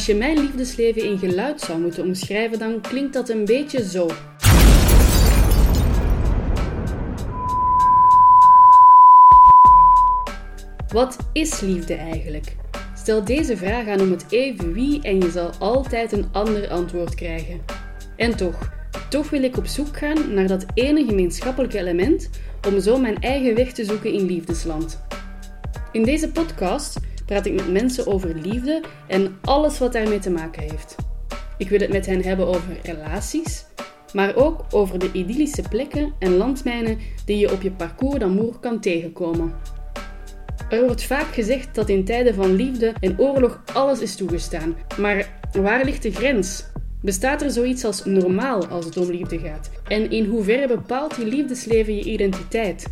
als je mijn liefdesleven in geluid zou moeten omschrijven, dan klinkt dat een beetje zo. Wat is liefde eigenlijk? Stel deze vraag aan om het even wie en je zal altijd een ander antwoord krijgen. En toch, toch wil ik op zoek gaan naar dat ene gemeenschappelijke element om zo mijn eigen weg te zoeken in liefdesland. In deze podcast praat ik met mensen over liefde en alles wat daarmee te maken heeft. Ik wil het met hen hebben over relaties, maar ook over de idyllische plekken en landmijnen die je op je parcours d'amour kan tegenkomen. Er wordt vaak gezegd dat in tijden van liefde en oorlog alles is toegestaan. Maar waar ligt de grens? Bestaat er zoiets als normaal als het om liefde gaat? En in hoeverre bepaalt je liefdesleven je identiteit?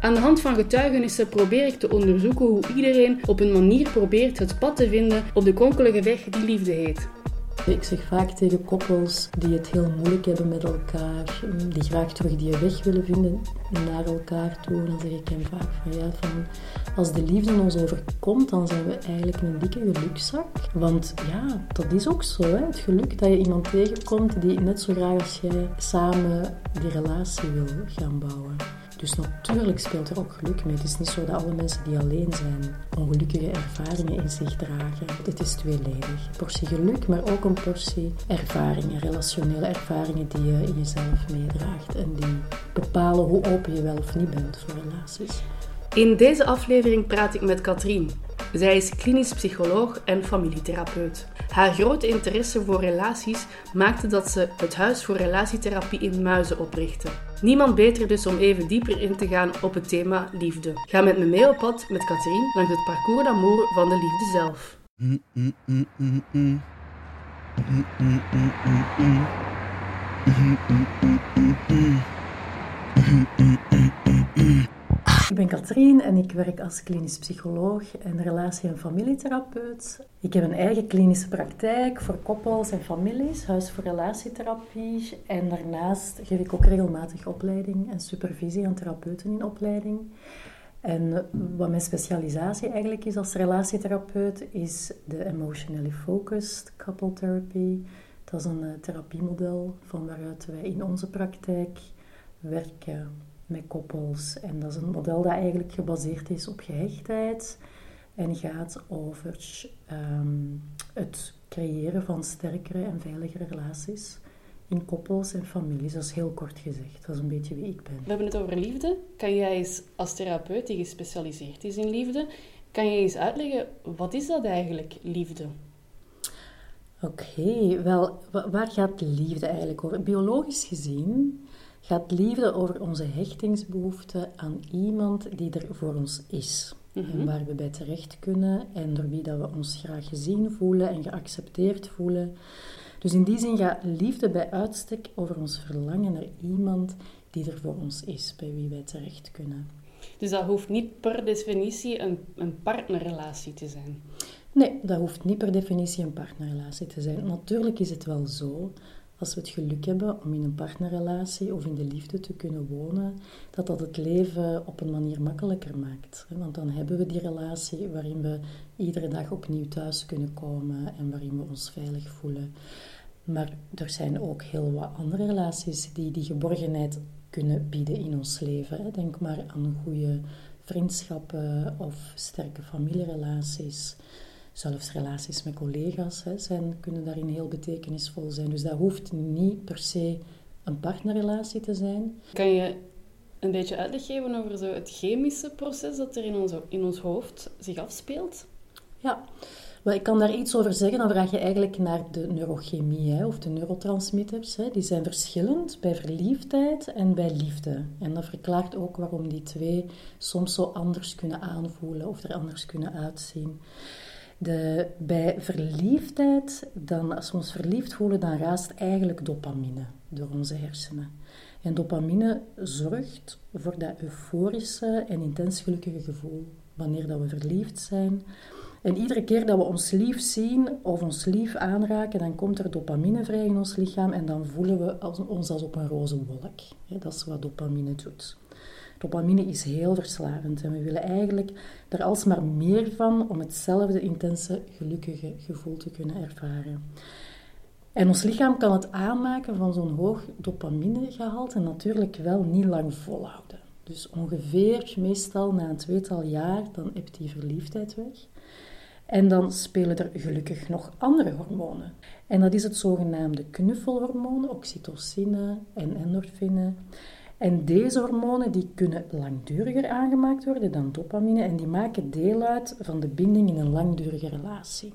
Aan de hand van getuigenissen probeer ik te onderzoeken hoe iedereen op een manier probeert het pad te vinden op de konkelige weg die liefde heet. Ik zeg vaak tegen koppels die het heel moeilijk hebben met elkaar, die graag terug die weg willen vinden naar elkaar toe, dan zeg ik hem vaak van ja, van als de liefde ons overkomt, dan zijn we eigenlijk een dikke gelukzak. Want ja, dat is ook zo, hè? het geluk dat je iemand tegenkomt die net zo graag als jij samen die relatie wil gaan bouwen. Dus natuurlijk speelt er ook geluk mee. Het is niet zo dat alle mensen die alleen zijn ongelukkige ervaringen in zich dragen. Het is tweeledig. Een portie geluk, maar ook een portie ervaringen, relationele ervaringen die je in jezelf meedraagt en die bepalen hoe open je wel of niet bent voor relaties. In deze aflevering praat ik met Katrien. Zij is klinisch psycholoog en familietherapeut. Haar grote interesse voor relaties maakte dat ze het Huis voor Relatietherapie in Muizen oprichtte. Niemand beter dus om even dieper in te gaan op het thema liefde. Ga met me mee op pad met Katrien langs het parcours d'amour van de liefde zelf. Ik ben Katrien en ik werk als klinisch psycholoog en relatie- en familietherapeut. Ik heb een eigen klinische praktijk voor koppels en families, huis voor relatietherapie. En daarnaast geef ik ook regelmatig opleiding en supervisie aan therapeuten in opleiding. En wat mijn specialisatie eigenlijk is als relatietherapeut, is de emotionally focused couple therapy. Dat is een uh, therapiemodel van waaruit wij in onze praktijk werken met koppels. En dat is een model dat eigenlijk gebaseerd is op gehechtheid en gaat over ehm, het creëren van sterkere en veiligere relaties in koppels en families. Dat is heel kort gezegd. Dat is een beetje wie ik ben. We hebben het over liefde. Kan jij eens als therapeut die gespecialiseerd is in liefde, kan je eens uitleggen wat is dat eigenlijk, liefde? Oké, wel, waar gaat liefde eigenlijk over? Biologisch gezien gaat liefde over onze hechtingsbehoefte aan iemand die er voor ons is. En waar we bij terecht kunnen en door wie dat we ons graag gezien voelen en geaccepteerd voelen. Dus in die zin gaat liefde bij uitstek over ons verlangen naar iemand die er voor ons is, bij wie wij terecht kunnen. Dus dat hoeft niet per definitie een, een partnerrelatie te zijn? Nee, dat hoeft niet per definitie een partnerrelatie te zijn. Natuurlijk is het wel zo als we het geluk hebben om in een partnerrelatie of in de liefde te kunnen wonen, dat dat het leven op een manier makkelijker maakt. Want dan hebben we die relatie waarin we iedere dag opnieuw thuis kunnen komen en waarin we ons veilig voelen. Maar er zijn ook heel wat andere relaties die die geborgenheid kunnen bieden in ons leven. Denk maar aan goede vriendschappen of sterke familierelaties. Zelfs relaties met collega's hè, zijn, kunnen daarin heel betekenisvol zijn. Dus dat hoeft niet per se een partnerrelatie te zijn. Kan je een beetje uitleg geven over zo het chemische proces dat er in ons, in ons hoofd zich afspeelt? Ja, wel, ik kan daar iets over zeggen. Dan vraag je eigenlijk naar de neurochemie hè, of de neurotransmitters. Hè. Die zijn verschillend bij verliefdheid en bij liefde. En dat verklaart ook waarom die twee soms zo anders kunnen aanvoelen of er anders kunnen uitzien. De, bij verliefdheid, dan, als we ons verliefd voelen, dan raast eigenlijk dopamine door onze hersenen. En dopamine zorgt voor dat euforische en intens gelukkige gevoel wanneer dat we verliefd zijn. En iedere keer dat we ons lief zien of ons lief aanraken, dan komt er dopamine vrij in ons lichaam en dan voelen we ons als op een roze wolk. Dat is wat dopamine doet. Dopamine is heel verslavend en we willen eigenlijk er alsmaar meer van om hetzelfde intense, gelukkige gevoel te kunnen ervaren. En ons lichaam kan het aanmaken van zo'n hoog dopaminegehalte natuurlijk wel niet lang volhouden. Dus ongeveer, meestal na een tweetal jaar, dan hebt die verliefdheid weg. En dan spelen er gelukkig nog andere hormonen. En dat is het zogenaamde knuffelhormoon, oxytocine en endorfine. En deze hormonen die kunnen langduriger aangemaakt worden dan dopamine en die maken deel uit van de binding in een langdurige relatie.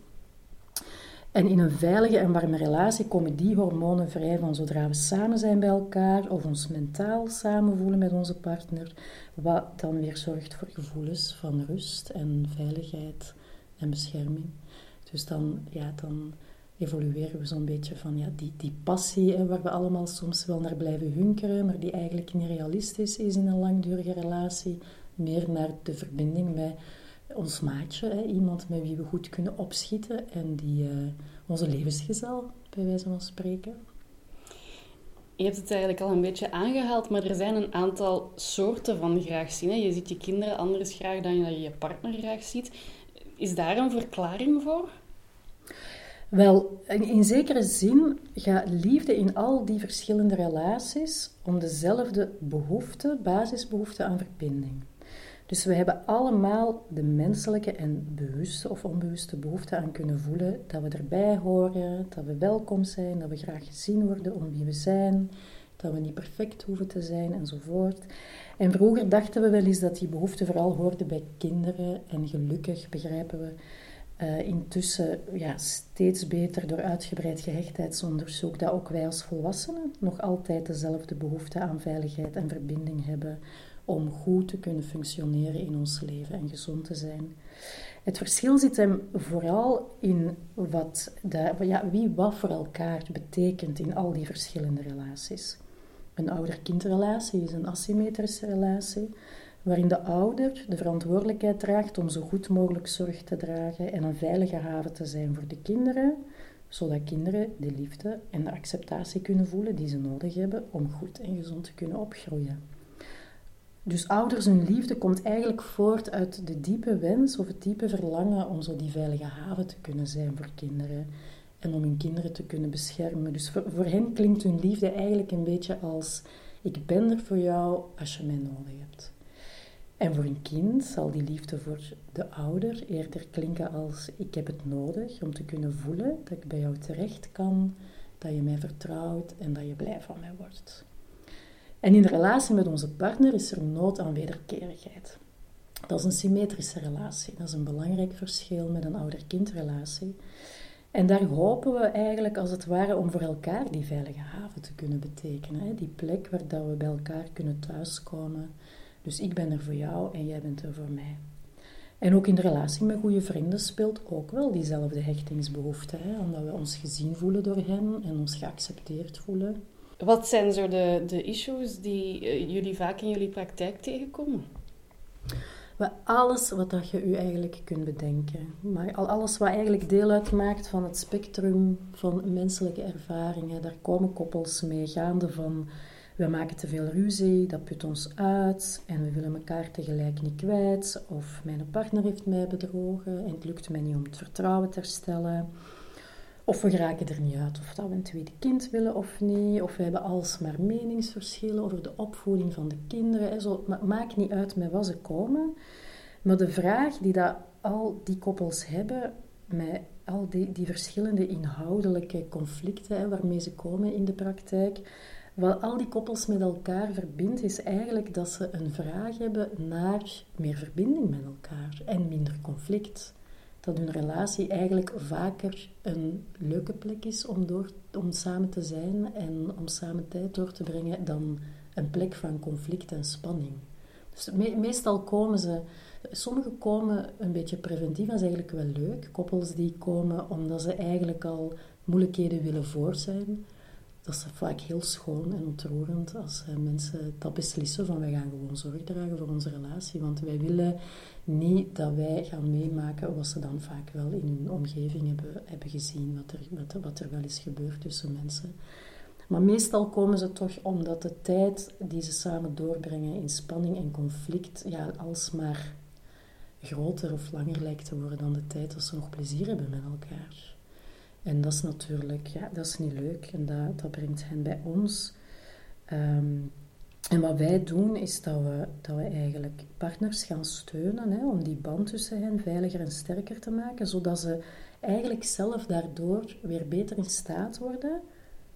En in een veilige en warme relatie komen die hormonen vrij van zodra we samen zijn bij elkaar of ons mentaal samenvoelen met onze partner, wat dan weer zorgt voor gevoelens van rust en veiligheid en bescherming. Dus dan, ja, dan evolueren we zo'n beetje van ja, die, die passie hè, waar we allemaal soms wel naar blijven hunkeren, maar die eigenlijk niet realistisch is in een langdurige relatie, meer naar de verbinding met ons maatje, iemand met wie we goed kunnen opschieten en die uh, onze levensgezel, bij wijze van spreken. Je hebt het eigenlijk al een beetje aangehaald, maar er zijn een aantal soorten van graag zien. Hè. Je ziet je kinderen anders graag dan je je partner graag ziet. Is daar een verklaring voor? Wel, in zekere zin gaat liefde in al die verschillende relaties om dezelfde behoefte, basisbehoefte aan verbinding. Dus we hebben allemaal de menselijke en bewuste of onbewuste behoefte aan kunnen voelen dat we erbij horen, dat we welkom zijn, dat we graag gezien worden om wie we zijn, dat we niet perfect hoeven te zijn enzovoort. En vroeger dachten we wel eens dat die behoefte vooral hoorde bij kinderen en gelukkig begrijpen we uh, intussen ja, steeds beter door uitgebreid gehechtheidsonderzoek dat ook wij als volwassenen nog altijd dezelfde behoefte aan veiligheid en verbinding hebben om goed te kunnen functioneren in ons leven en gezond te zijn. Het verschil zit hem vooral in wat ja, wie wat voor elkaar betekent in al die verschillende relaties. Een ouder-kindrelatie is een asymmetrische relatie, waarin de ouder de verantwoordelijkheid draagt om zo goed mogelijk zorg te dragen en een veilige haven te zijn voor de kinderen, zodat kinderen de liefde en de acceptatie kunnen voelen die ze nodig hebben om goed en gezond te kunnen opgroeien. Dus ouders hun liefde komt eigenlijk voort uit de diepe wens of het diepe verlangen om zo die veilige haven te kunnen zijn voor kinderen en om hun kinderen te kunnen beschermen. Dus voor, voor hen klinkt hun liefde eigenlijk een beetje als ik ben er voor jou als je mij nodig hebt. En voor een kind zal die liefde voor de ouder eerder klinken als ik heb het nodig om te kunnen voelen dat ik bij jou terecht kan, dat je mij vertrouwt en dat je blij van mij wordt. En in de relatie met onze partner is er nood aan wederkerigheid. Dat is een symmetrische relatie. Dat is een belangrijk verschil met een ouder-kindrelatie. En daar hopen we eigenlijk als het ware om voor elkaar die veilige haven te kunnen betekenen. Die plek waar dat we bij elkaar kunnen thuiskomen. Dus ik ben er voor jou en jij bent er voor mij. En ook in de relatie met goede vrienden speelt ook wel diezelfde hechtingsbehoefte. Hè? Omdat we ons gezien voelen door hen en ons geaccepteerd voelen. Wat zijn zo de, de issues die eh, jullie vaak in jullie praktijk tegenkomen? Alles wat dat je u eigenlijk kunt bedenken. Maar alles wat eigenlijk deel uitmaakt van het spectrum van menselijke ervaringen. Daar komen koppels mee, gaande van we maken te veel ruzie, dat put ons uit en we willen elkaar tegelijk niet kwijt. Of mijn partner heeft mij bedrogen en het lukt mij niet om het vertrouwen te herstellen. Of we geraken er niet uit of dat we een tweede kind willen of niet. Of we hebben alsmaar meningsverschillen over de opvoeding van de kinderen. Zo, het maakt niet uit met wat ze komen. Maar de vraag die dat al die koppels hebben, met al die, die verschillende inhoudelijke conflicten waarmee ze komen in de praktijk, wat al die koppels met elkaar verbindt, is eigenlijk dat ze een vraag hebben naar meer verbinding met elkaar en minder conflict dat hun relatie eigenlijk vaker een leuke plek is om, door, om samen te zijn en om samen tijd door te brengen dan een plek van conflict en spanning. Dus meestal komen ze, sommigen komen een beetje preventief, dat is eigenlijk wel leuk. Koppels die komen omdat ze eigenlijk al moeilijkheden willen voor zijn. Dat is vaak heel schoon en ontroerend als eh, mensen dat beslissen van wij gaan gewoon zorg dragen voor onze relatie. Want wij willen niet dat wij gaan meemaken wat ze dan vaak wel in hun omgeving hebben, hebben gezien, wat er, wat, wat er wel is gebeurd tussen mensen. Maar meestal komen ze toch omdat de tijd die ze samen doorbrengen in spanning en conflict ja, alsmaar groter of langer lijkt te worden dan de tijd dat ze nog plezier hebben met elkaar. En dat is natuurlijk, ja, dat is niet leuk en dat, dat brengt hen bij ons. Ehm, en wat wij doen is dat we, dat we eigenlijk partners gaan steunen hè, om die band tussen hen veiliger en sterker te maken, zodat ze eigenlijk zelf daardoor weer beter in staat worden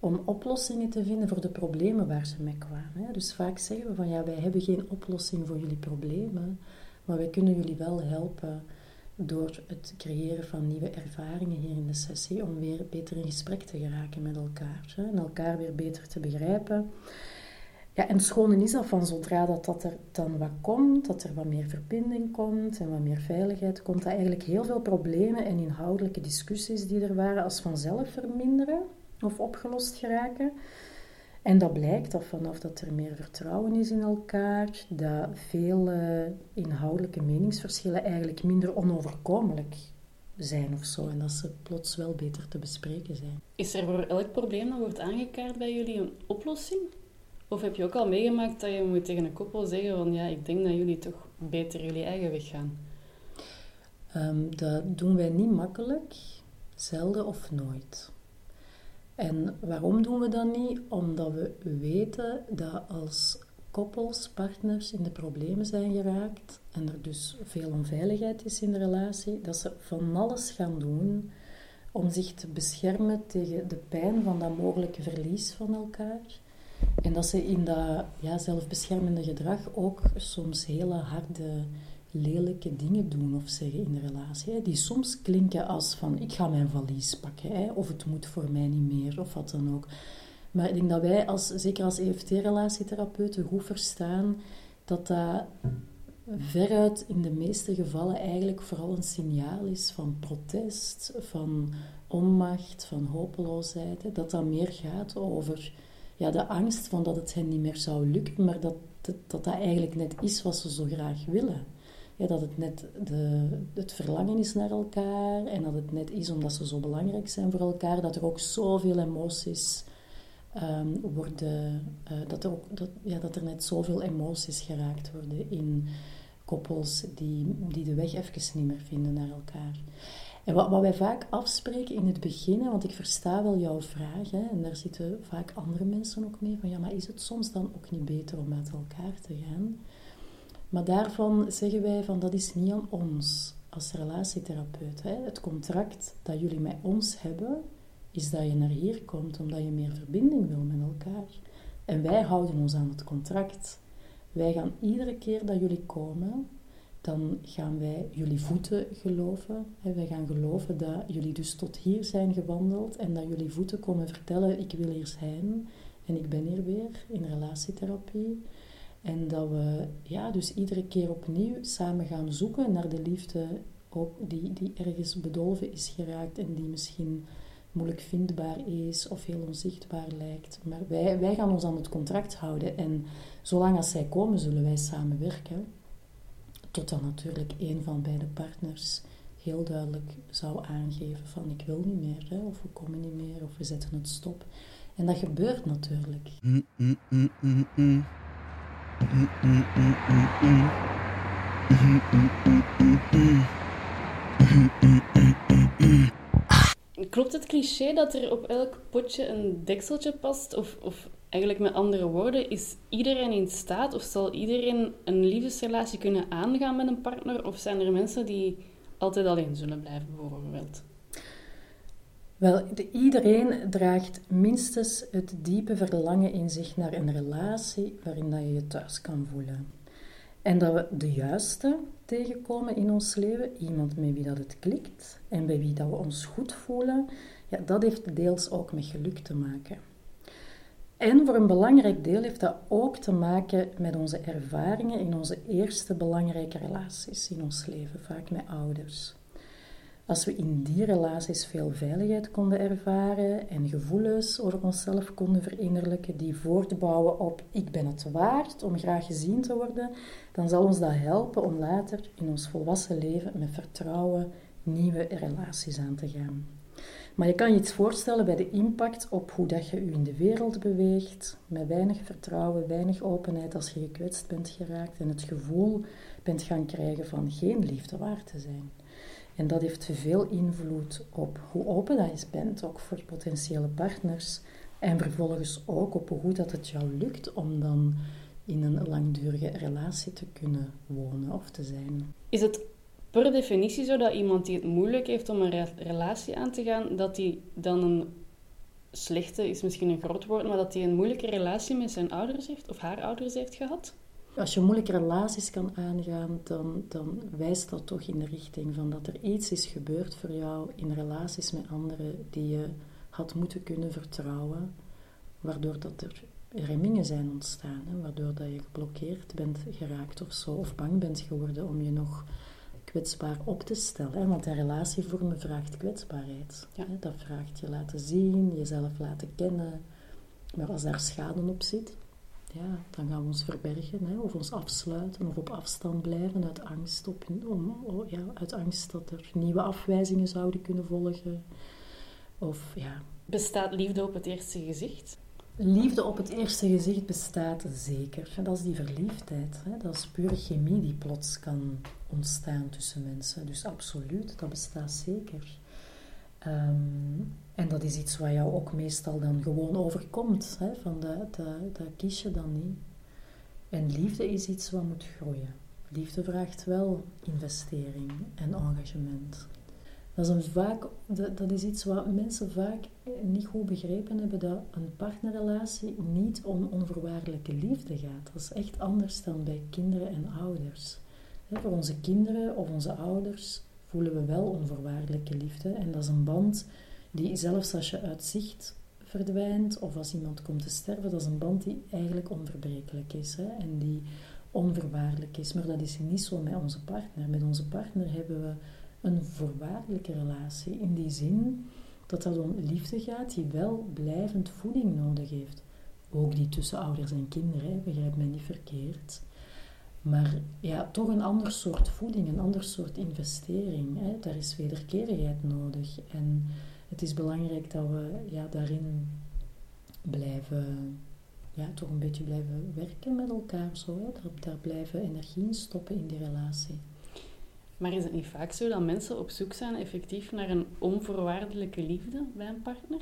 om oplossingen te vinden voor de problemen waar ze mee kwamen. Dus vaak zeggen we van ja, wij hebben geen oplossing voor jullie problemen, maar wij kunnen jullie wel helpen door het creëren van nieuwe ervaringen hier in de sessie, om weer beter in gesprek te geraken met elkaar en elkaar weer beter te begrijpen. Ja, en het schone is dat van zodra dat, dat er dan wat komt, dat er wat meer verbinding komt en wat meer veiligheid komt, dat eigenlijk heel veel problemen en inhoudelijke discussies die er waren als vanzelf verminderen of opgelost geraken. En dat blijkt dat vanaf dat er meer vertrouwen is in elkaar, dat veel uh, inhoudelijke meningsverschillen eigenlijk minder onoverkomelijk zijn of zo. En dat ze plots wel beter te bespreken zijn. Is er voor elk probleem dat wordt aangekaart bij jullie een oplossing? Of heb je ook al meegemaakt dat je moet tegen een koppel zeggen van ja, ik denk dat jullie toch beter jullie eigen weg gaan? Um, dat doen wij niet makkelijk, zelden of nooit. En waarom doen we dat niet? Omdat we weten dat als koppels, partners in de problemen zijn geraakt en er dus veel onveiligheid is in de relatie, dat ze van alles gaan doen om zich te beschermen tegen de pijn van dat mogelijke verlies van elkaar. En dat ze in dat ja, zelfbeschermende gedrag ook soms hele harde, lelijke dingen doen of zeggen in de relatie. Die soms klinken als van ik ga mijn valies pakken, of het moet voor mij niet meer, of wat dan ook. Maar ik denk dat wij, als, zeker als EFT-relatietherapeuten, goed verstaan dat dat veruit in de meeste gevallen eigenlijk vooral een signaal is van protest, van onmacht, van hopeloosheid. Dat dat meer gaat over ja, de angst van dat het hen niet meer zou lukken, maar dat dat, dat, dat eigenlijk net is wat ze zo graag willen. Ja, dat het net de, het verlangen is naar elkaar en dat het net is omdat ze zo belangrijk zijn voor elkaar, dat er ook zoveel emoties um, worden, uh, dat, er ook, dat, ja, dat er net zoveel emoties geraakt worden in koppels die, die de weg even niet meer vinden naar elkaar. En wat, wat wij vaak afspreken in het begin, want ik versta wel jouw vraag, hè, en daar zitten vaak andere mensen ook mee, van ja, maar is het soms dan ook niet beter om met elkaar te gaan? Maar daarvan zeggen wij van dat is niet aan ons als relatietherapeut. Hè. Het contract dat jullie met ons hebben, is dat je naar hier komt omdat je meer verbinding wil met elkaar. En wij houden ons aan het contract. Wij gaan iedere keer dat jullie komen, dan gaan wij jullie voeten geloven. Wij gaan geloven dat jullie dus tot hier zijn gewandeld en dat jullie voeten komen vertellen, ik wil hier zijn en ik ben hier weer in relatietherapie. En dat we ja, dus iedere keer opnieuw samen gaan zoeken naar de liefde ook die, die ergens bedolven is geraakt en die misschien moeilijk vindbaar is of heel onzichtbaar lijkt. Maar wij, wij gaan ons aan het contract houden en zolang als zij komen zullen wij samen werken. Totdat natuurlijk een van beide partners heel duidelijk zou aangeven van ik wil niet meer, hè, of we komen niet meer, of we zetten het stop. En dat gebeurt natuurlijk. Klopt het cliché dat er op elk potje een dekseltje past? Of, of Eigenlijk met andere woorden, is iedereen in staat of zal iedereen een liefdesrelatie kunnen aangaan met een partner? Of zijn er mensen die altijd alleen zullen blijven, bijvoorbeeld? Wel, iedereen draagt minstens het diepe verlangen in zich naar een relatie waarin dat je je thuis kan voelen. En dat we de juiste tegenkomen in ons leven, iemand met wie dat het klikt en bij wie dat we ons goed voelen, ja, dat heeft deels ook met geluk te maken. En voor een belangrijk deel heeft dat ook te maken met onze ervaringen in onze eerste belangrijke relaties in ons leven, vaak met ouders. Als we in die relaties veel veiligheid konden ervaren en gevoelens over onszelf konden verinnerlijken die voortbouwen op ik ben het waard om graag gezien te worden, dan zal ons dat helpen om later in ons volwassen leven met vertrouwen nieuwe relaties aan te gaan. Maar je kan je iets voorstellen bij de impact op hoe dat je je in de wereld beweegt, met weinig vertrouwen, weinig openheid als je gekwetst bent geraakt en het gevoel bent gaan krijgen van geen liefde waard te zijn. En dat heeft veel invloed op hoe open dat je bent, ook voor potentiële partners. En vervolgens ook op hoe dat het jou lukt om dan in een langdurige relatie te kunnen wonen of te zijn. Is het per definitie zo dat iemand die het moeilijk heeft om een relatie aan te gaan, dat die dan een slechte, is misschien een groot woord, maar dat hij een moeilijke relatie met zijn ouders heeft of haar ouders heeft gehad? Als je moeilijke relaties kan aangaan, dan, dan wijst dat toch in de richting van dat er iets is gebeurd voor jou in relaties met anderen die je had moeten kunnen vertrouwen, waardoor dat er remmingen zijn ontstaan, hè, waardoor dat je geblokkeerd bent geraakt of zo, of bang bent geworden om je nog kwetsbaar op te stellen. Hè? Want een relatie vormen vraagt kwetsbaarheid. Hè? Dat vraagt je laten zien, jezelf laten kennen. Maar als daar schade op zit, ja, dan gaan we ons verbergen, hè? of ons afsluiten of op afstand blijven uit angst, op, om, oh, ja, uit angst dat er nieuwe afwijzingen zouden kunnen volgen. Of, ja. Bestaat liefde op het eerste gezicht? Liefde op het eerste gezicht bestaat zeker. Dat is die verliefdheid. Dat is pure chemie die plots kan ontstaan tussen mensen. Dus absoluut, dat bestaat zeker. Ehm, en dat is iets wat jou ook meestal dan gewoon overkomt. Hè? Van dat, dat, dat kies je dan niet. En liefde is iets wat moet groeien. Liefde vraagt wel investering en engagement. Dat is, een vaak, dat is iets wat mensen vaak niet goed begrepen hebben, dat een partnerrelatie niet om onvoorwaardelijke liefde gaat. Dat is echt anders dan bij kinderen en ouders. voor onze kinderen of onze ouders voelen we wel onvoorwaardelijke liefde. En dat is een band die zelfs als je uit zicht verdwijnt of als iemand komt te sterven, dat is een band die eigenlijk onverbrekelijk is hè, en die onvoorwaardelijk is. Maar dat is niet zo met onze partner. Met onze partner hebben we een voorwaardelijke relatie. In die zin dat het om liefde gaat die wel blijvend voeding nodig heeft. Ook die tussen ouders en kinderen, begrijp mij niet verkeerd. Maar ja, toch een ander soort voeding, een ander soort investering. Hè. Daar is wederkerigheid nodig. En het is belangrijk dat we ja, daarin blijven, ja, toch een beetje blijven werken met elkaar. Zo, hè. Daar, daar blijven energie in stoppen in die relatie. Maar is het niet vaak zo dat mensen op zoek zijn effectief naar een onvoorwaardelijke liefde bij een partner?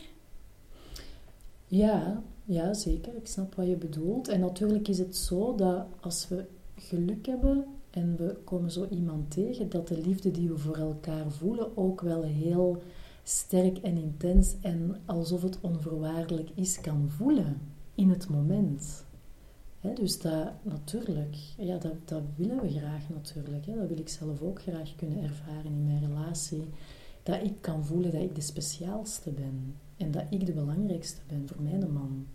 Ja, ja, zeker. Ik snap wat je bedoelt. En natuurlijk is het zo dat als we geluk hebben en we komen zo iemand tegen, dat de liefde die we voor elkaar voelen ook wel heel sterk en intens en alsof het onvoorwaardelijk is kan voelen in het moment dus dat natuurlijk, ja, dat, dat willen we graag natuurlijk. Dat wil ik zelf ook graag kunnen ervaren in mijn relatie. Dat ik kan voelen dat ik de speciaalste ben. En dat ik de belangrijkste ben voor mijn man.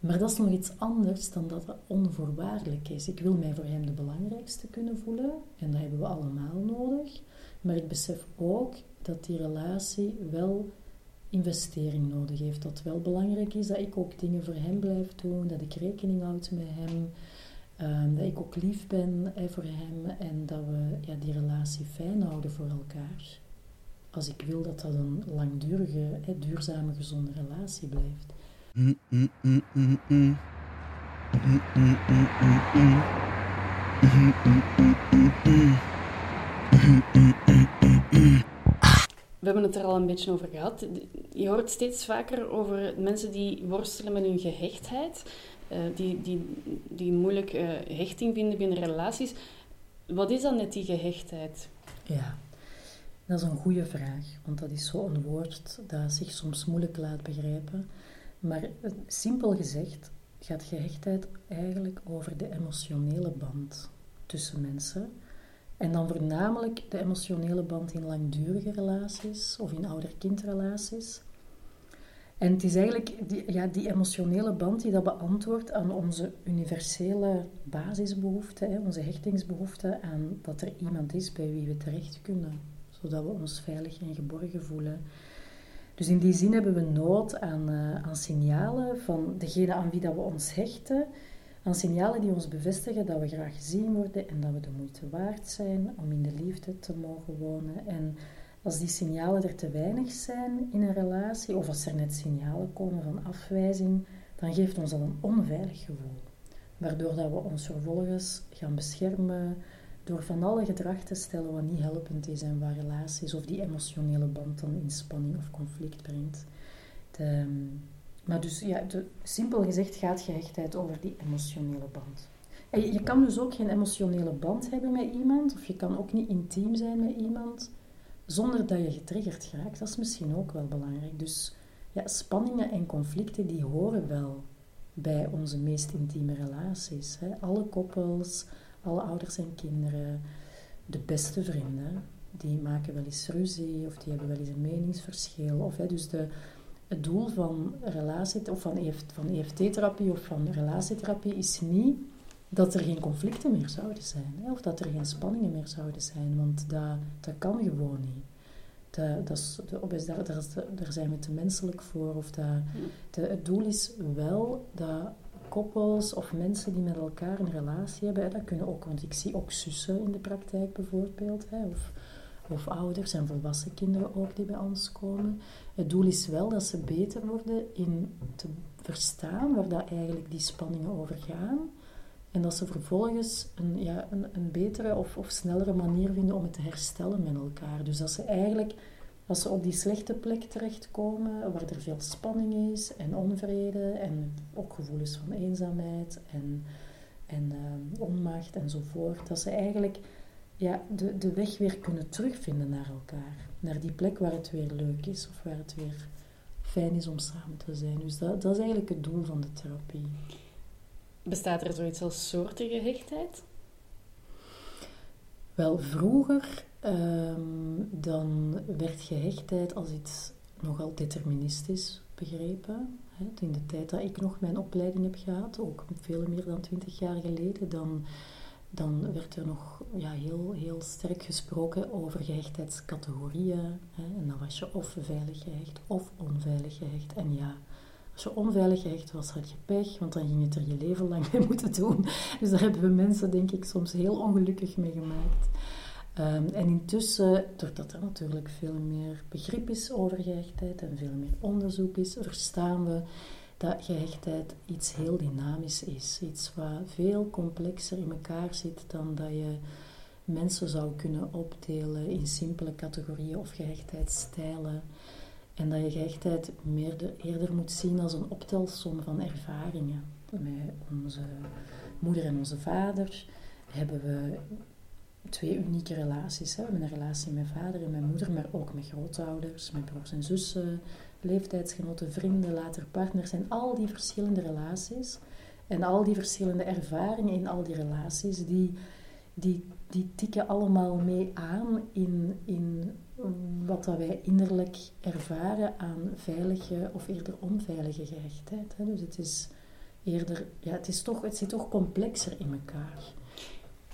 Maar dat is nog iets anders dan dat het onvoorwaardelijk is. Ik wil mij voor hem de belangrijkste kunnen voelen. En dat hebben we allemaal nodig. Maar ik besef ook dat die relatie wel investering nodig heeft. Dat wel belangrijk is dat ik ook dingen voor hem blijf doen, dat ik rekening houd met hem, ehm, dat ik ook lief ben voor hem en dat we ja, die relatie fijn houden voor elkaar. Als ik wil dat dat een langdurige, duurzame, gezonde relatie blijft. Hebben het er al een beetje over gehad. Je hoort steeds vaker over mensen die worstelen met hun gehechtheid, uh, die, die, die moeilijk uh, hechting vinden binnen relaties. Wat is dan net die gehechtheid? Ja, dat is een goede vraag, want dat is zo'n woord dat zich soms moeilijk laat begrijpen. Maar uh, simpel gezegd gaat gehechtheid eigenlijk over de emotionele band tussen mensen en dan voornamelijk de emotionele band in langdurige relaties of in ouder-kindrelaties. En het is eigenlijk die, ja, die emotionele band die dat beantwoordt aan onze universele basisbehoeften, onze hechtingsbehoeften aan dat er iemand is bij wie we terecht kunnen, zodat we ons veilig en geborgen voelen. Dus in die zin hebben we nood aan, uh, aan signalen van degene aan wie dat we ons hechten, aan signalen die ons bevestigen dat we graag gezien worden en dat we de moeite waard zijn om in de liefde te mogen wonen. En als die signalen er te weinig zijn in een relatie, of als er net signalen komen van afwijzing, dan geeft ons dat een onveilig gevoel. Waardoor dat we ons vervolgens gaan beschermen door van alle gedrag te stellen wat niet helpend is en wat relaties of die emotionele band dan in spanning of conflict brengt. Maar dus, ja, de, simpel gezegd gaat gehechtheid over die emotionele band. En je, kan dus ook geen emotionele band hebben met iemand, of je kan ook niet intiem zijn met iemand, zonder dat je getriggerd raakt. Dat is misschien ook wel belangrijk. Dus ja, spanningen en conflicten die horen wel bij onze meest intieme relaties. Hè. Alle koppels, alle ouders en kinderen, de beste vrienden, die maken wel eens ruzie of die hebben wel eens een meningsverschil. Of, hè, dus de, het doel van, relatie, of van, EFT, van EFT-therapie of van relatietherapie is niet dat er geen conflicten meer zouden zijn. Hè, of dat er geen spanningen meer zouden zijn, want dat, dat kan gewoon niet. Dat, dat is, daar, zijn we te menselijk voor. Of dat, het doel is wel dat koppels of mensen die met elkaar een relatie hebben, dat kunnen ook, want ik zie ook zussen in de praktijk bijvoorbeeld, hè, of, of ouders en volwassen kinderen ook die bij ons komen. Het doel is wel dat ze beter worden in te verstaan waar dat eigenlijk die spanningen over gaan. En dat ze vervolgens een, ja, een, een betere of, of snellere manier vinden om het te herstellen met elkaar. Dus dat ze eigenlijk, als ze op die slechte plek terechtkomen, waar er veel spanning is en onvrede en ook gevoelens van eenzaamheid en, en uh, onmacht enzovoort, dat ze eigenlijk ja, de, de weg weer kunnen terugvinden naar elkaar. Naar die plek waar het weer leuk is of waar het weer fijn is om samen te zijn. Dus dat, dat is eigenlijk het doel van de therapie. Bestaat er zoiets als soortige hechtheid? Wel, vroeger um, dan werd gehechtheid als iets nogal deterministisch begrepen. In de tijd dat ik nog mijn opleiding heb gehad, ook veel meer dan twintig jaar geleden, dan, dan werd er nog ja, heel, heel sterk gesproken over gehechtheidscategorieën. En dan was je of veilig gehecht of onveilig gehecht. En ja, als je onveilig gehecht was, had je pech, want dan ging je het er je leven lang mee moeten doen. Dus daar hebben we mensen, denk ik, soms heel ongelukkig mee gemaakt. Um, en intussen, doordat er natuurlijk veel meer begrip is over gehechtheid en veel meer onderzoek is, verstaan we dat gehechtheid iets heel dynamisch is. Iets wat veel complexer in elkaar zit dan dat je mensen zou kunnen opdelen in simpele categorieën of gehechtheidsstijlen. En dat je gehechtheid meer de, eerder moet zien als een optelsom van ervaringen. Met onze moeder en onze vader hebben we twee unieke relaties. Hè. We hebben een relatie met vader en mijn moeder, maar ook met grootouders, met broers en zussen, leeftijdsgenoten, vrienden, later partners. En al die verschillende relaties en al die verschillende ervaringen in al die relaties, die, die, die tikken allemaal mee aan in, in wat dat wij innerlijk ervaren aan veilige of eerder onveilige gehechtheid. Hè. Dus het is eerder, ja, het, is toch, het zit toch complexer in elkaar.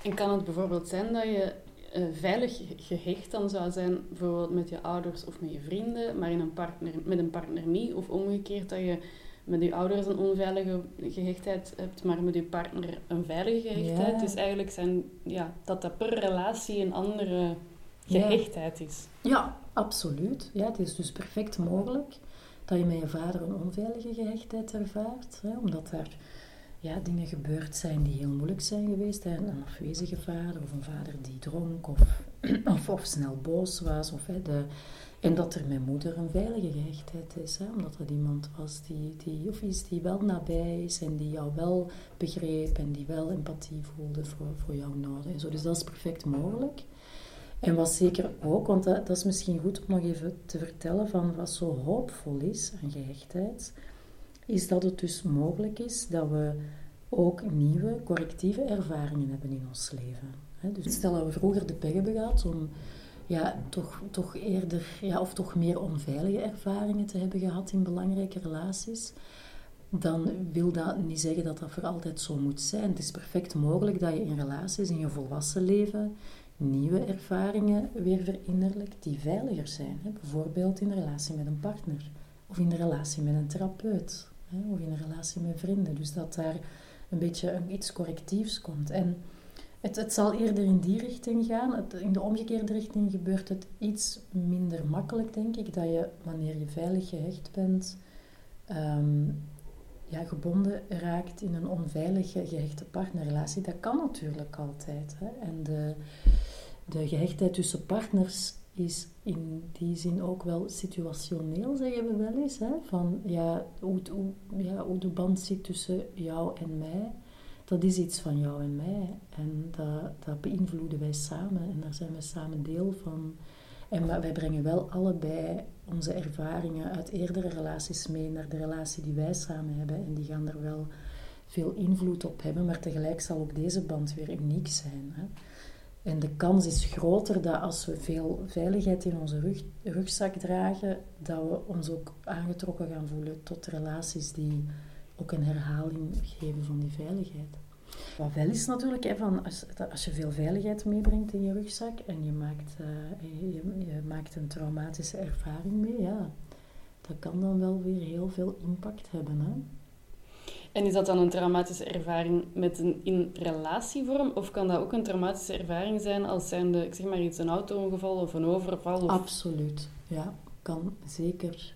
En kan het bijvoorbeeld zijn dat je uh, veilig gehecht dan zou zijn, bijvoorbeeld met je ouders of met je vrienden, maar in een partner, met een partner niet? Of omgekeerd dat je met je ouders een onveilige gehechtheid hebt, maar met je partner een veilige gehechtheid? Dus eigenlijk zijn, ja, dat dat per relatie een andere gehechtheid is. Ja, absoluut. Ja, het is dus perfect mogelijk dat je met je vader een onveilige gehechtheid ervaart, hè, omdat daar ja, dingen gebeurd zijn die heel moeilijk zijn geweest. Hè. Een afwezige vader of een vader die dronk of, of, of snel boos was. Of, hè, de, en dat er met moeder een veilige gehechtheid is. Hè, omdat er iemand was die, die, of die wel nabij is en die jou wel begreep en die wel empathie voelde voor, voor jouw noden. En zo. Dus dat is perfect mogelijk. En wat zeker ook, want dat, dat, is misschien goed om nog even te vertellen van wat zo hoopvol is aan gehechtheid, is dat het dus mogelijk is dat we ook nieuwe correctieve ervaringen hebben in ons leven. Dus stel dat we vroeger de pech hebben gehad om ja, toch, toch eerder, ja, of toch meer onveilige ervaringen te hebben gehad in belangrijke relaties, dan wil dat niet zeggen dat dat voor altijd zo moet zijn. Het is perfect mogelijk dat je in relaties, in je volwassen leven, nieuwe ervaringen weer verinnerlijkt die veiliger zijn. Bijvoorbeeld in relatie met een partner of in de relatie met een therapeut of in een relatie met vrienden. Dus dat daar een beetje iets correctiefs komt. En Het, het zal eerder in die richting gaan. In de omgekeerde richting gebeurt het iets minder makkelijk, denk ik. Dat je, wanneer je veilig gehecht bent, ehm, ja, gebonden raakt in een onveilige gehechte partnerrelatie. Dat kan natuurlijk altijd. Hè? En de, de gehechtheid tussen partners is in die zin ook wel situationeel, zeggen we wel eens. Hè? Van, ja, hoe, hoe, ja, hoe de band zit tussen jou en mij, dat is iets van jou en mij. En dat, dat beïnvloeden wij samen en daar zijn wij samen deel van. En wij brengen wel allebei onze ervaringen uit eerdere relaties mee naar de relatie die wij samen hebben. En die gaan er wel veel invloed op hebben, maar tegelijk zal ook deze band weer uniek zijn. Hè? En de kans is groter dat als we veel veiligheid in onze rug, rugzak dragen, dat we ons ook aangetrokken gaan voelen tot relaties die ook een herhaling geven van die veiligheid. Wat wel is natuurlijk, hè, van als, als je veel veiligheid meebrengt in je rugzak en je maakt, je, je, maakt een traumatische ervaring mee, ja, dat kan dan wel weer heel veel impact hebben. Hè? En is dat dan een traumatische ervaring met een in relatievorm? Of kan dat ook een traumatische ervaring zijn als zijnde, zeg maar iets, een auto-ongeval of een overval? Of... Absoluut, ja. Kan zeker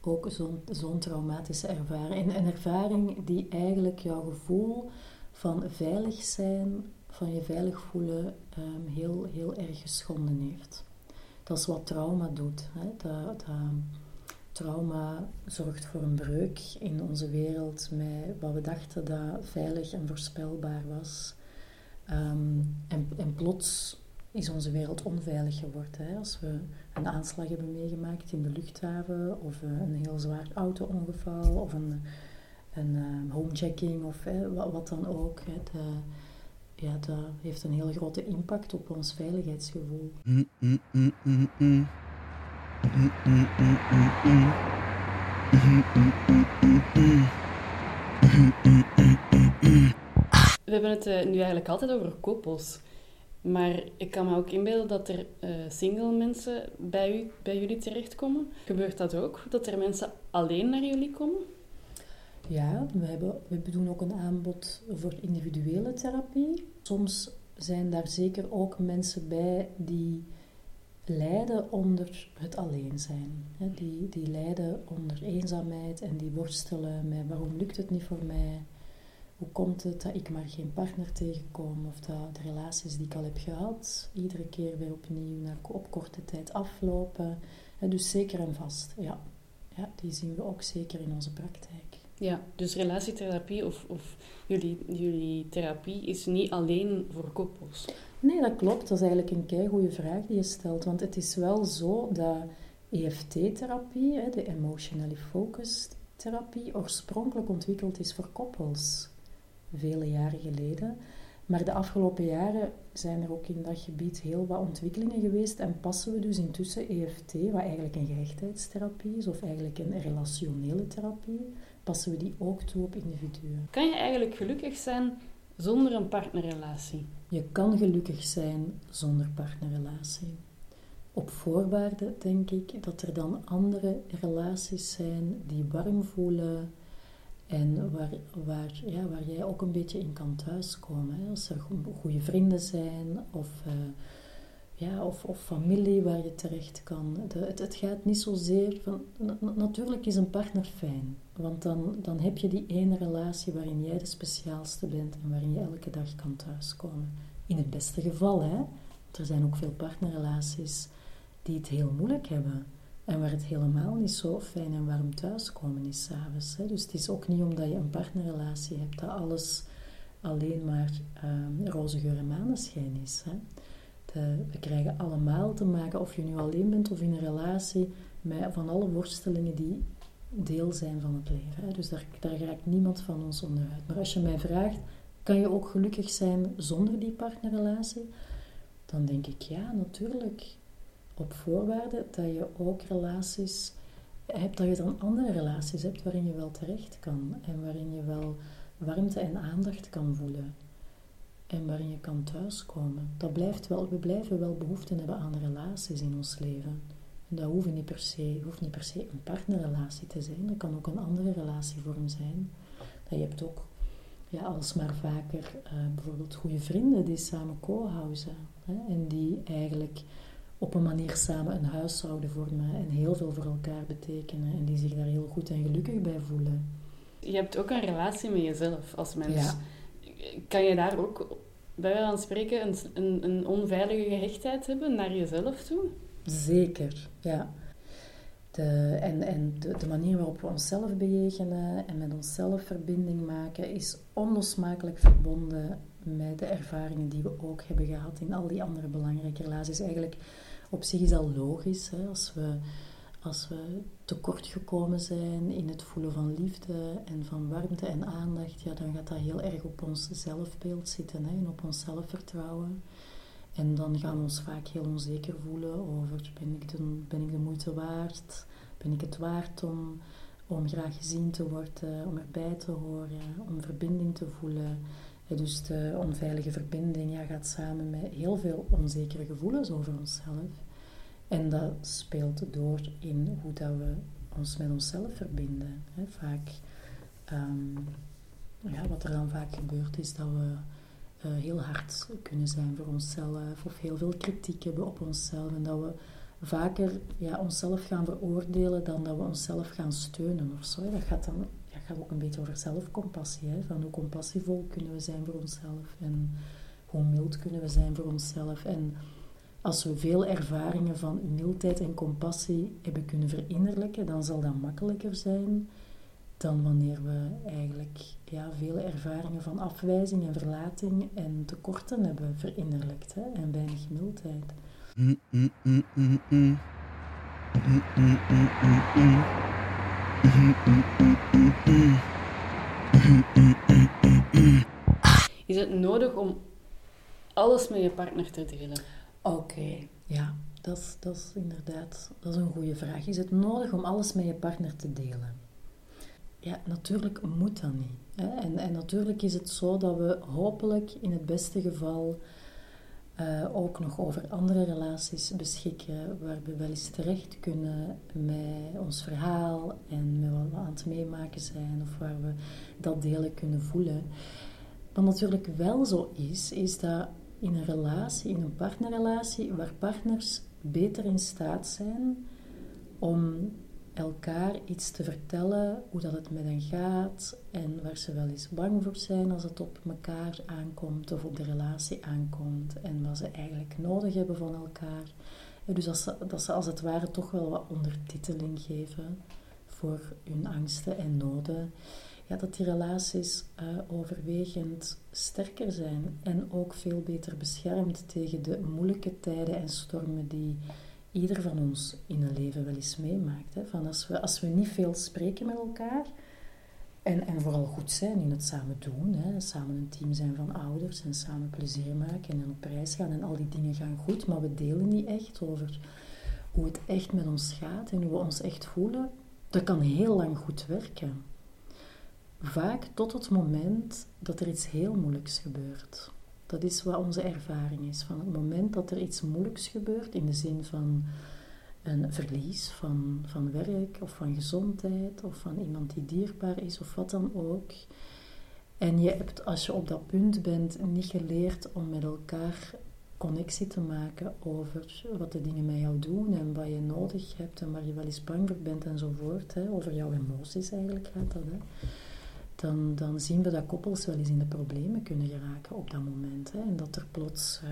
ook zo'n zo'n traumatische ervaring. Een, een ervaring die eigenlijk jouw gevoel van veilig zijn, van je veilig voelen, um, heel, heel erg geschonden heeft. Dat is wat trauma doet. Hè? Dat, dat, trauma zorgt voor een breuk in onze wereld met wat we dachten dat veilig en voorspelbaar was. Um, en, en plots is onze wereld onveilig geworden. Hè? Als we een aanslag hebben meegemaakt in de luchthaven, of een heel zwaar auto-ongeval, of een, een um, homechecking, of hè, wat, wat, dan ook. Hè? De, ja, dat heeft een heel grote impact op ons veiligheidsgevoel. Mm, mm, mm, we hebben het uh, nu eigenlijk altijd over koppels. Maar ik kan me ook inbeelden dat er uh, single mensen bij, u, bij jullie terechtkomen. Gebeurt dat ook? Dat er mensen alleen naar jullie komen? Ja, we, hebben, we doen ook een aanbod voor individuele therapie. Soms zijn daar zeker ook mensen bij die lijden onder het alleen zijn. Die, die lijden onder eenzaamheid en die worstelen met waarom lukt het niet voor mij? Hoe komt het dat ik maar geen partner tegenkom of dat de relaties die ik al heb gehad iedere keer weer opnieuw naar, op korte tijd aflopen? Dus zeker en vast, ja. ja. Die zien we ook zeker in onze praktijk. Ja, dus relatietherapie of, of jullie, jullie therapie is niet alleen voor koppels? Nee, dat klopt. Dat is eigenlijk een kei goede vraag die je stelt. Want het is wel zo dat EFT-therapie, de Emotionally Focused therapie, oorspronkelijk ontwikkeld is voor koppels. Vele jaren geleden. Maar de afgelopen jaren zijn er ook in dat gebied heel wat ontwikkelingen geweest en passen we dus intussen EFT, wat eigenlijk een gerechtheidstherapie is, of eigenlijk een relationele therapie, passen we die ook toe op individuen. Kan je eigenlijk gelukkig zijn zonder een partnerrelatie? Je kan gelukkig zijn zonder partnerrelatie. Op voorwaarde denk ik dat er dan andere relaties zijn die warm voelen en waar, waar, ja, waar jij ook een beetje in kan thuiskomen. Als er goede vrienden zijn of, uh, ja, of, of familie waar je terecht kan. De, het, het, gaat niet zozeer van. Natuurlijk is een partner fijn, want dan, dan heb je die ene relatie waarin jij de speciaalste bent en waarin je elke dag kan thuiskomen. In het beste geval, hè. Want er zijn ook veel partnerrelaties die het heel moeilijk hebben. En waar het helemaal niet zo fijn en warm thuiskomen is s'avonds. Dus het is ook niet omdat je een partnerrelatie hebt dat alles alleen maar um, roze geur en maneschijn is. Hè? De, we krijgen allemaal te maken, of je nu alleen bent of in een relatie, met van alle worstelingen die deel zijn van het leven. Hè? Dus daar, daar raakt niemand van ons onderuit. Maar als je mij vraagt, kan je ook gelukkig zijn zonder die partnerrelatie? Dan denk ik ja, natuurlijk. Op voorwaarde dat je ook relaties hebt, dat je dan andere relaties hebt waarin je wel terecht kan en waarin je wel warmte en aandacht kan voelen en waarin je kan thuiskomen. Dat blijft wel, we blijven wel behoefte hebben aan relaties in ons leven. En dat hoeft niet per se, hoeft niet per se een partnerrelatie te zijn. Dat kan ook een andere relatievorm zijn. Dat je hebt ook ja, alsmaar vaker uh, bijvoorbeeld goede vrienden die samen co-housen. En die eigenlijk op een manier samen een huishouden vormen en heel veel voor elkaar betekenen. En die zich daar heel goed en gelukkig bij voelen. Je hebt ook een relatie met jezelf als mens. Kan je daar ook bij wijze van spreken een, een, een onveilige gehechtheid hebben naar jezelf toe? Zeker, ja. De, en en de, manier waarop we onszelf bejegenen en met onszelf verbinding maken is onlosmakelijk verbonden met de ervaringen die we ook hebben gehad in al die andere belangrijke relaties. Eigenlijk op zich is dat logisch. Hè? Als, we, als we tekort gekomen zijn in het voelen van liefde en van warmte en aandacht, ja, dan gaat dat heel erg op ons zelfbeeld zitten hè? en op ons zelfvertrouwen. En dan gaan we ons vaak heel onzeker voelen over ben ik de, ben ik de moeite waard? Ben ik het waard om, om graag gezien te worden, om erbij te horen, om verbinding te voelen? dus de onveilige verbinding ja, gaat samen met heel veel onzekere gevoelens over onszelf. En dat speelt door in hoe dat we ons met onszelf verbinden. vaak, um, ja, wat er dan vaak gebeurt, is dat we uh, heel hard kunnen zijn voor onszelf of heel veel kritiek hebben op onszelf en dat we vaker ja, onszelf gaan veroordelen dan dat we onszelf gaan steunen of zo. Dat gaat dan dat gaat ook een beetje over zelfcompassie, hè? van hoe compassievol kunnen we zijn voor onszelf en hoe mild kunnen we zijn voor onszelf. En als we veel ervaringen van mildheid en compassie hebben kunnen verinnerlijken, dan zal dat makkelijker zijn dan wanneer we eigenlijk ja, veel ervaringen van afwijzing en verlating en tekorten hebben verinnerlijkt hè, en weinig mildheid. Is het nodig om alles met je partner te delen? Oké, ja, dat, dat is inderdaad dat is een goede vraag. Is het nodig om alles met je partner te delen? Ja, natuurlijk moet dat niet. Hè? En, en natuurlijk is het zo dat we hopelijk in het beste geval uh, ook nog over andere relaties beschikken waar we wel eens terecht kunnen met ons verhaal en met wat we aan het meemaken zijn of waar we dat delen kunnen voelen. Wat natuurlijk wel zo is, is dat in een relatie, in een partnerrelatie, waar partners beter in staat zijn om elkaar iets te vertellen, hoe dat het met hen gaat en waar ze wel eens bang voor zijn als het op elkaar aankomt of op de relatie aankomt en wat ze eigenlijk nodig hebben van elkaar. En dus dat ze, dat ze als het ware toch wel wat ondertiteling geven voor hun angsten en noden. Ja, dat die relaties uh, overwegend sterker zijn en ook veel beter beschermd tegen de moeilijke tijden en stormen die ieder van ons in een leven wel eens meemaakt. Hè? Van als, we, als we niet veel spreken met elkaar en, en vooral goed zijn in het samen doen, hè? samen een team zijn van ouders en samen plezier maken en op reis gaan en al die dingen gaan goed, maar we delen niet echt over hoe het echt met ons gaat en hoe we ons echt voelen, dat kan heel lang goed werken. Vaak tot het moment dat er iets heel moeilijks gebeurt. Dat is wat onze ervaring is. Van het moment dat er iets moeilijks gebeurt, in de zin van een verlies van, van werk of van gezondheid of van iemand die dierbaar is of wat dan ook. En je hebt, als je op dat punt bent, niet geleerd om met elkaar connectie te maken over wat de dingen met jou doen en wat je nodig hebt en waar je wel eens bang voor bent enzovoort. Hè. Over jouw emoties eigenlijk gaat dat. Hè dan, dan zien we dat koppels wel eens in de problemen kunnen geraken op dat moment. Hè. En dat er plots uh,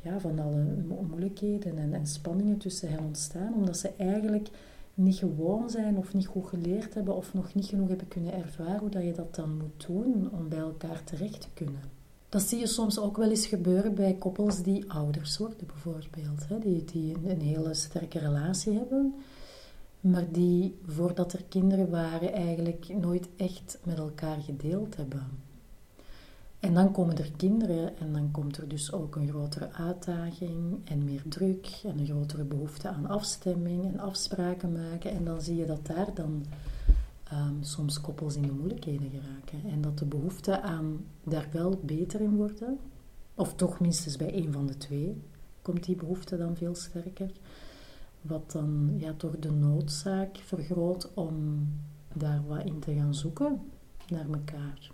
ja, van alle moeilijkheden en, en spanningen tussen hen ontstaan, omdat ze eigenlijk niet gewoon zijn of niet goed geleerd hebben of nog niet genoeg hebben kunnen ervaren hoe dat je dat dan moet doen om bij elkaar terecht te kunnen. Dat zie je soms ook wel eens gebeuren bij koppels die ouders worden, bijvoorbeeld. Hè, die, die een hele sterke relatie hebben maar die voordat er kinderen waren eigenlijk nooit echt met elkaar gedeeld hebben. En dan komen er kinderen en dan komt er dus ook een grotere uitdaging en meer druk en een grotere behoefte aan afstemming en afspraken maken. En dan zie je dat daar dan ehm, soms koppels in de moeilijkheden geraken. En dat de behoefte aan daar wel beter in worden, of toch minstens bij een van de twee, komt die behoefte dan veel sterker. Wat dan ja, toch de noodzaak vergroot om daar wat in te gaan zoeken naar elkaar.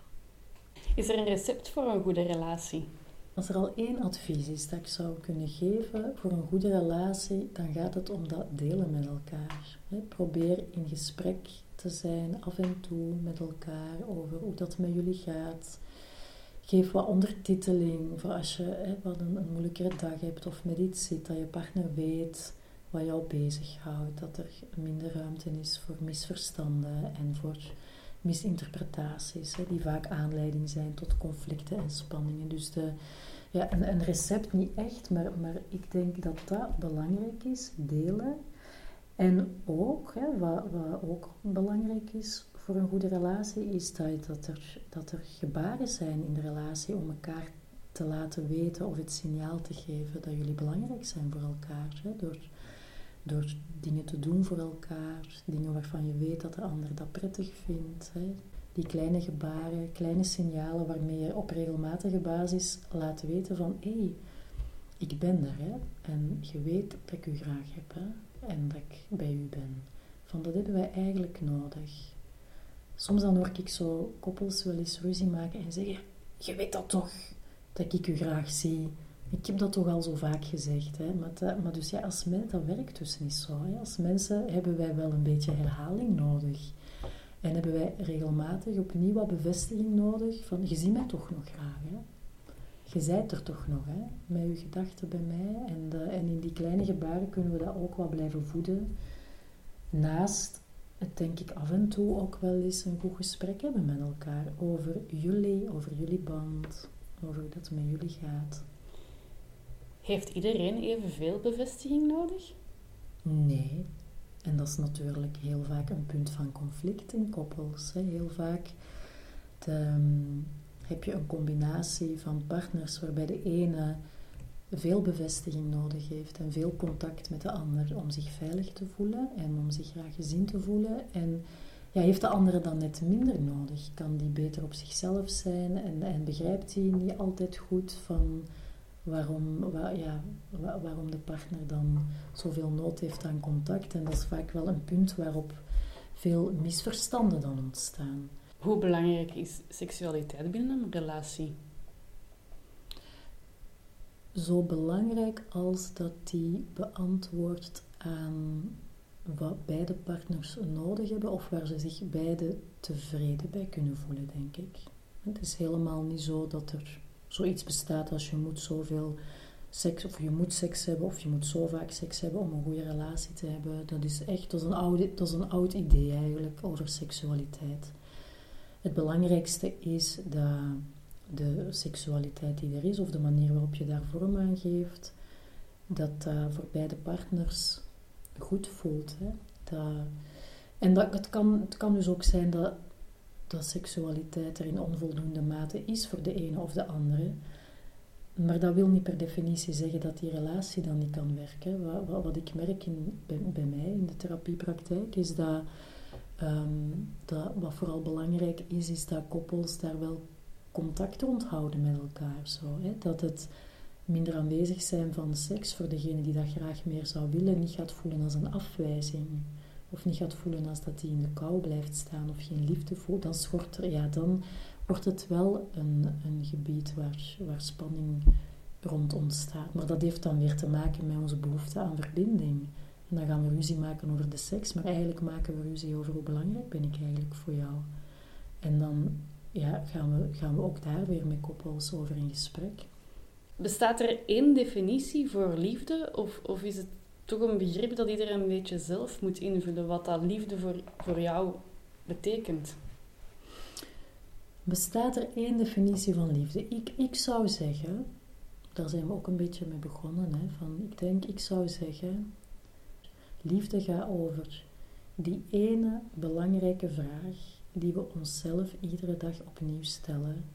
Is er een recept voor een goede relatie? Als er al één advies is dat ik zou kunnen geven voor een goede relatie, dan gaat het om dat delen met elkaar. Probeer in gesprek te zijn af en toe met elkaar over hoe dat met jullie gaat. Geef wat ondertiteling voor als je wat een, een moeilijkere dag hebt of met iets zit, dat je partner weet wat jou bezighoudt. Dat er minder ruimte is voor misverstanden en voor misinterpretaties, hè, die vaak aanleiding zijn tot conflicten en spanningen. Dus de, ja, een, een recept niet echt, maar, maar ik denk dat dat belangrijk is, delen. En ook, hè, wat, wat ook belangrijk is voor een goede relatie, is dat, dat, er, dat er gebaren zijn in de relatie om elkaar te laten weten of het signaal te geven dat jullie belangrijk zijn voor elkaar. Hè, door, door dingen te doen voor elkaar, dingen waarvan je weet dat de ander dat prettig vindt. Hè. Die kleine gebaren, kleine signalen waarmee je op regelmatige basis laat weten van hé, hey, ik ben er hè, en je weet dat ik u graag heb hè, en dat ik bij u ben. Van dat hebben wij eigenlijk nodig. Soms dan hoor ik zo koppels wel eens ruzie maken en zeggen, je weet dat toch, dat ik u graag zie ik heb dat toch al zo vaak gezegd. Hè? Maar, maar dus ja, als dat werkt dus niet zo. Hè? Als mensen hebben wij wel een beetje herhaling nodig. En hebben wij regelmatig opnieuw wat bevestiging nodig van je ziet mij toch nog graag. Hè? Je zijt er toch nog, hè? met je gedachten bij mij. En, en in die kleine gebaren kunnen we dat ook wat blijven voeden. Naast het denk ik af en toe ook wel eens een goed gesprek hebben met elkaar over jullie, over jullie band, over hoe dat met jullie gaat. Heeft iedereen evenveel bevestiging nodig? Nee. En dat is natuurlijk heel vaak een punt van conflict in koppels. Heel vaak ehm, heb je een combinatie van partners waarbij de ene veel bevestiging nodig heeft en veel contact met de ander om zich veilig te voelen en om zich graag gezien te voelen. En ja, heeft de andere dan net minder nodig? Kan die beter op zichzelf zijn en, en begrijpt hij niet altijd goed van waarom, ja, waarom de partner dan zoveel nood heeft aan contact. En dat is vaak wel een punt waarop veel misverstanden dan ontstaan. Hoe belangrijk is seksualiteit binnen een relatie? Zo belangrijk als dat die beantwoordt aan wat beide partners nodig hebben of waar ze zich beide tevreden bij kunnen voelen, denk ik. Het is helemaal niet zo dat er zoiets bestaat als je moet zoveel seks, of je moet seks hebben, of je moet zo vaak seks hebben om een goede relatie te hebben. Dat is echt, dat is een, oude, dat is een oud idee eigenlijk over seksualiteit. Het belangrijkste is dat de seksualiteit die er is, of de manier waarop je daar vorm aan geeft, dat dat voor beide partners goed voelt. Hè? Dat, en dat, het, kan, het kan dus ook zijn dat dat seksualiteit er in onvoldoende mate is voor de ene of de andere. Maar dat wil niet per definitie zeggen dat die relatie dan niet kan werken. Wat, wat, ik merk in, bij, mij in de therapiepraktijk is dat, ehm, dat wat vooral belangrijk is, is dat koppels daar wel contact onthouden met elkaar. Zo, hè? Dat het minder aanwezig zijn van seks voor degene die dat graag meer zou willen, niet gaat voelen als een afwijzing of niet gaat voelen als dat hij in de kou blijft staan of geen liefde voelt, dan, schort er, ja, dan wordt het wel een, een gebied waar, waar spanning rond ontstaat. Maar dat heeft dan weer te maken met onze behoefte aan verbinding. En dan gaan we ruzie maken over de seks, maar eigenlijk maken we ruzie over hoe belangrijk ben ik eigenlijk voor jou. En dan ja, gaan, we, gaan we ook daar weer met koppels over in gesprek. Bestaat er één definitie voor liefde of, of is het toch een begrip dat iedereen een beetje zelf moet invullen, wat dat liefde voor, voor jou betekent. Bestaat er één definitie van liefde? Ik, ik zou zeggen, daar zijn we ook een beetje mee begonnen, hè, van, ik denk, ik zou zeggen, liefde gaat over die ene belangrijke vraag die we onszelf iedere dag opnieuw stellen,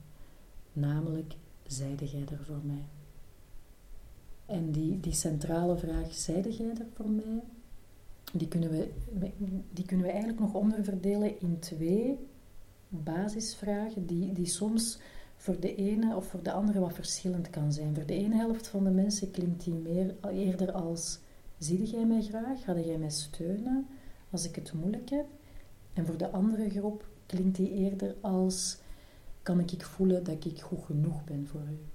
namelijk, zijde jij er voor mij? En die, die centrale vraag, zeide jij er voor mij? Die kunnen, we, die kunnen we eigenlijk nog onderverdelen in twee basisvragen, die, die soms voor de ene of voor de andere wat verschillend kan zijn. Voor de ene helft van de mensen klinkt die meer, eerder als: Zie jij mij graag? Ga jij mij steunen als ik het moeilijk heb? En voor de andere groep klinkt die eerder als: kan ik voelen dat ik goed genoeg ben voor u?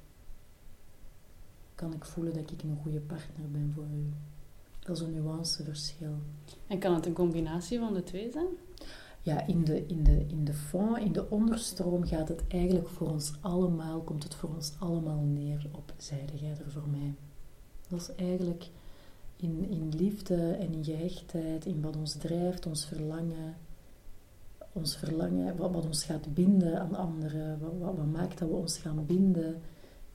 Kan ik voelen dat ik een goede partner ben voor u? Dat is een nuanceverschil. En kan het een combinatie van de twee zijn? Ja, in de, in, de, in de fond, in de onderstroom gaat het eigenlijk voor ons allemaal, komt het voor ons allemaal neer op zijde jij er voor mij. Dat is eigenlijk in, in liefde en in gehechtheid, in wat ons drijft, ons verlangen, ons verlangen, wat, wat ons gaat binden aan anderen, wat, wat, wat, maakt dat we ons gaan binden,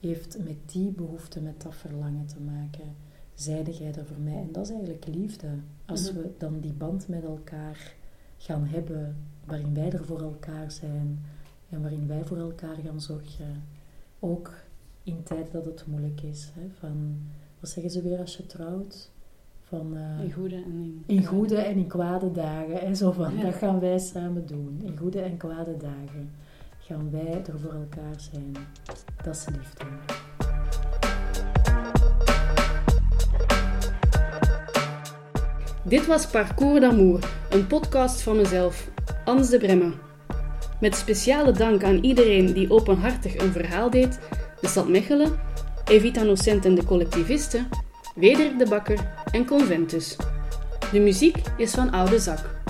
heeft met die behoefte, met dat verlangen te maken. Zijde jij er voor mij? En dat is eigenlijk liefde. Als we dan die band met elkaar gaan hebben, waarin wij er voor elkaar zijn en waarin wij voor elkaar gaan zorgen. Ook in tijden dat het moeilijk is. Hè, van, wat zeggen ze weer als je trouwt? Van, uh, in goede en in, in goede en in kwade dagen. En zo van, dat gaan wij samen doen. In goede en kwade dagen gaan wij er voor elkaar zijn. Dat is liefde. Dit was Parcours d'Amour, een podcast van mezelf, Ans de Bremme. Met speciale dank aan iedereen die openhartig een verhaal deed, de stad Mechelen, Evita Nocent en de collectivisten, Wederik de Bakker en Conventus. De muziek is van Oude Zak.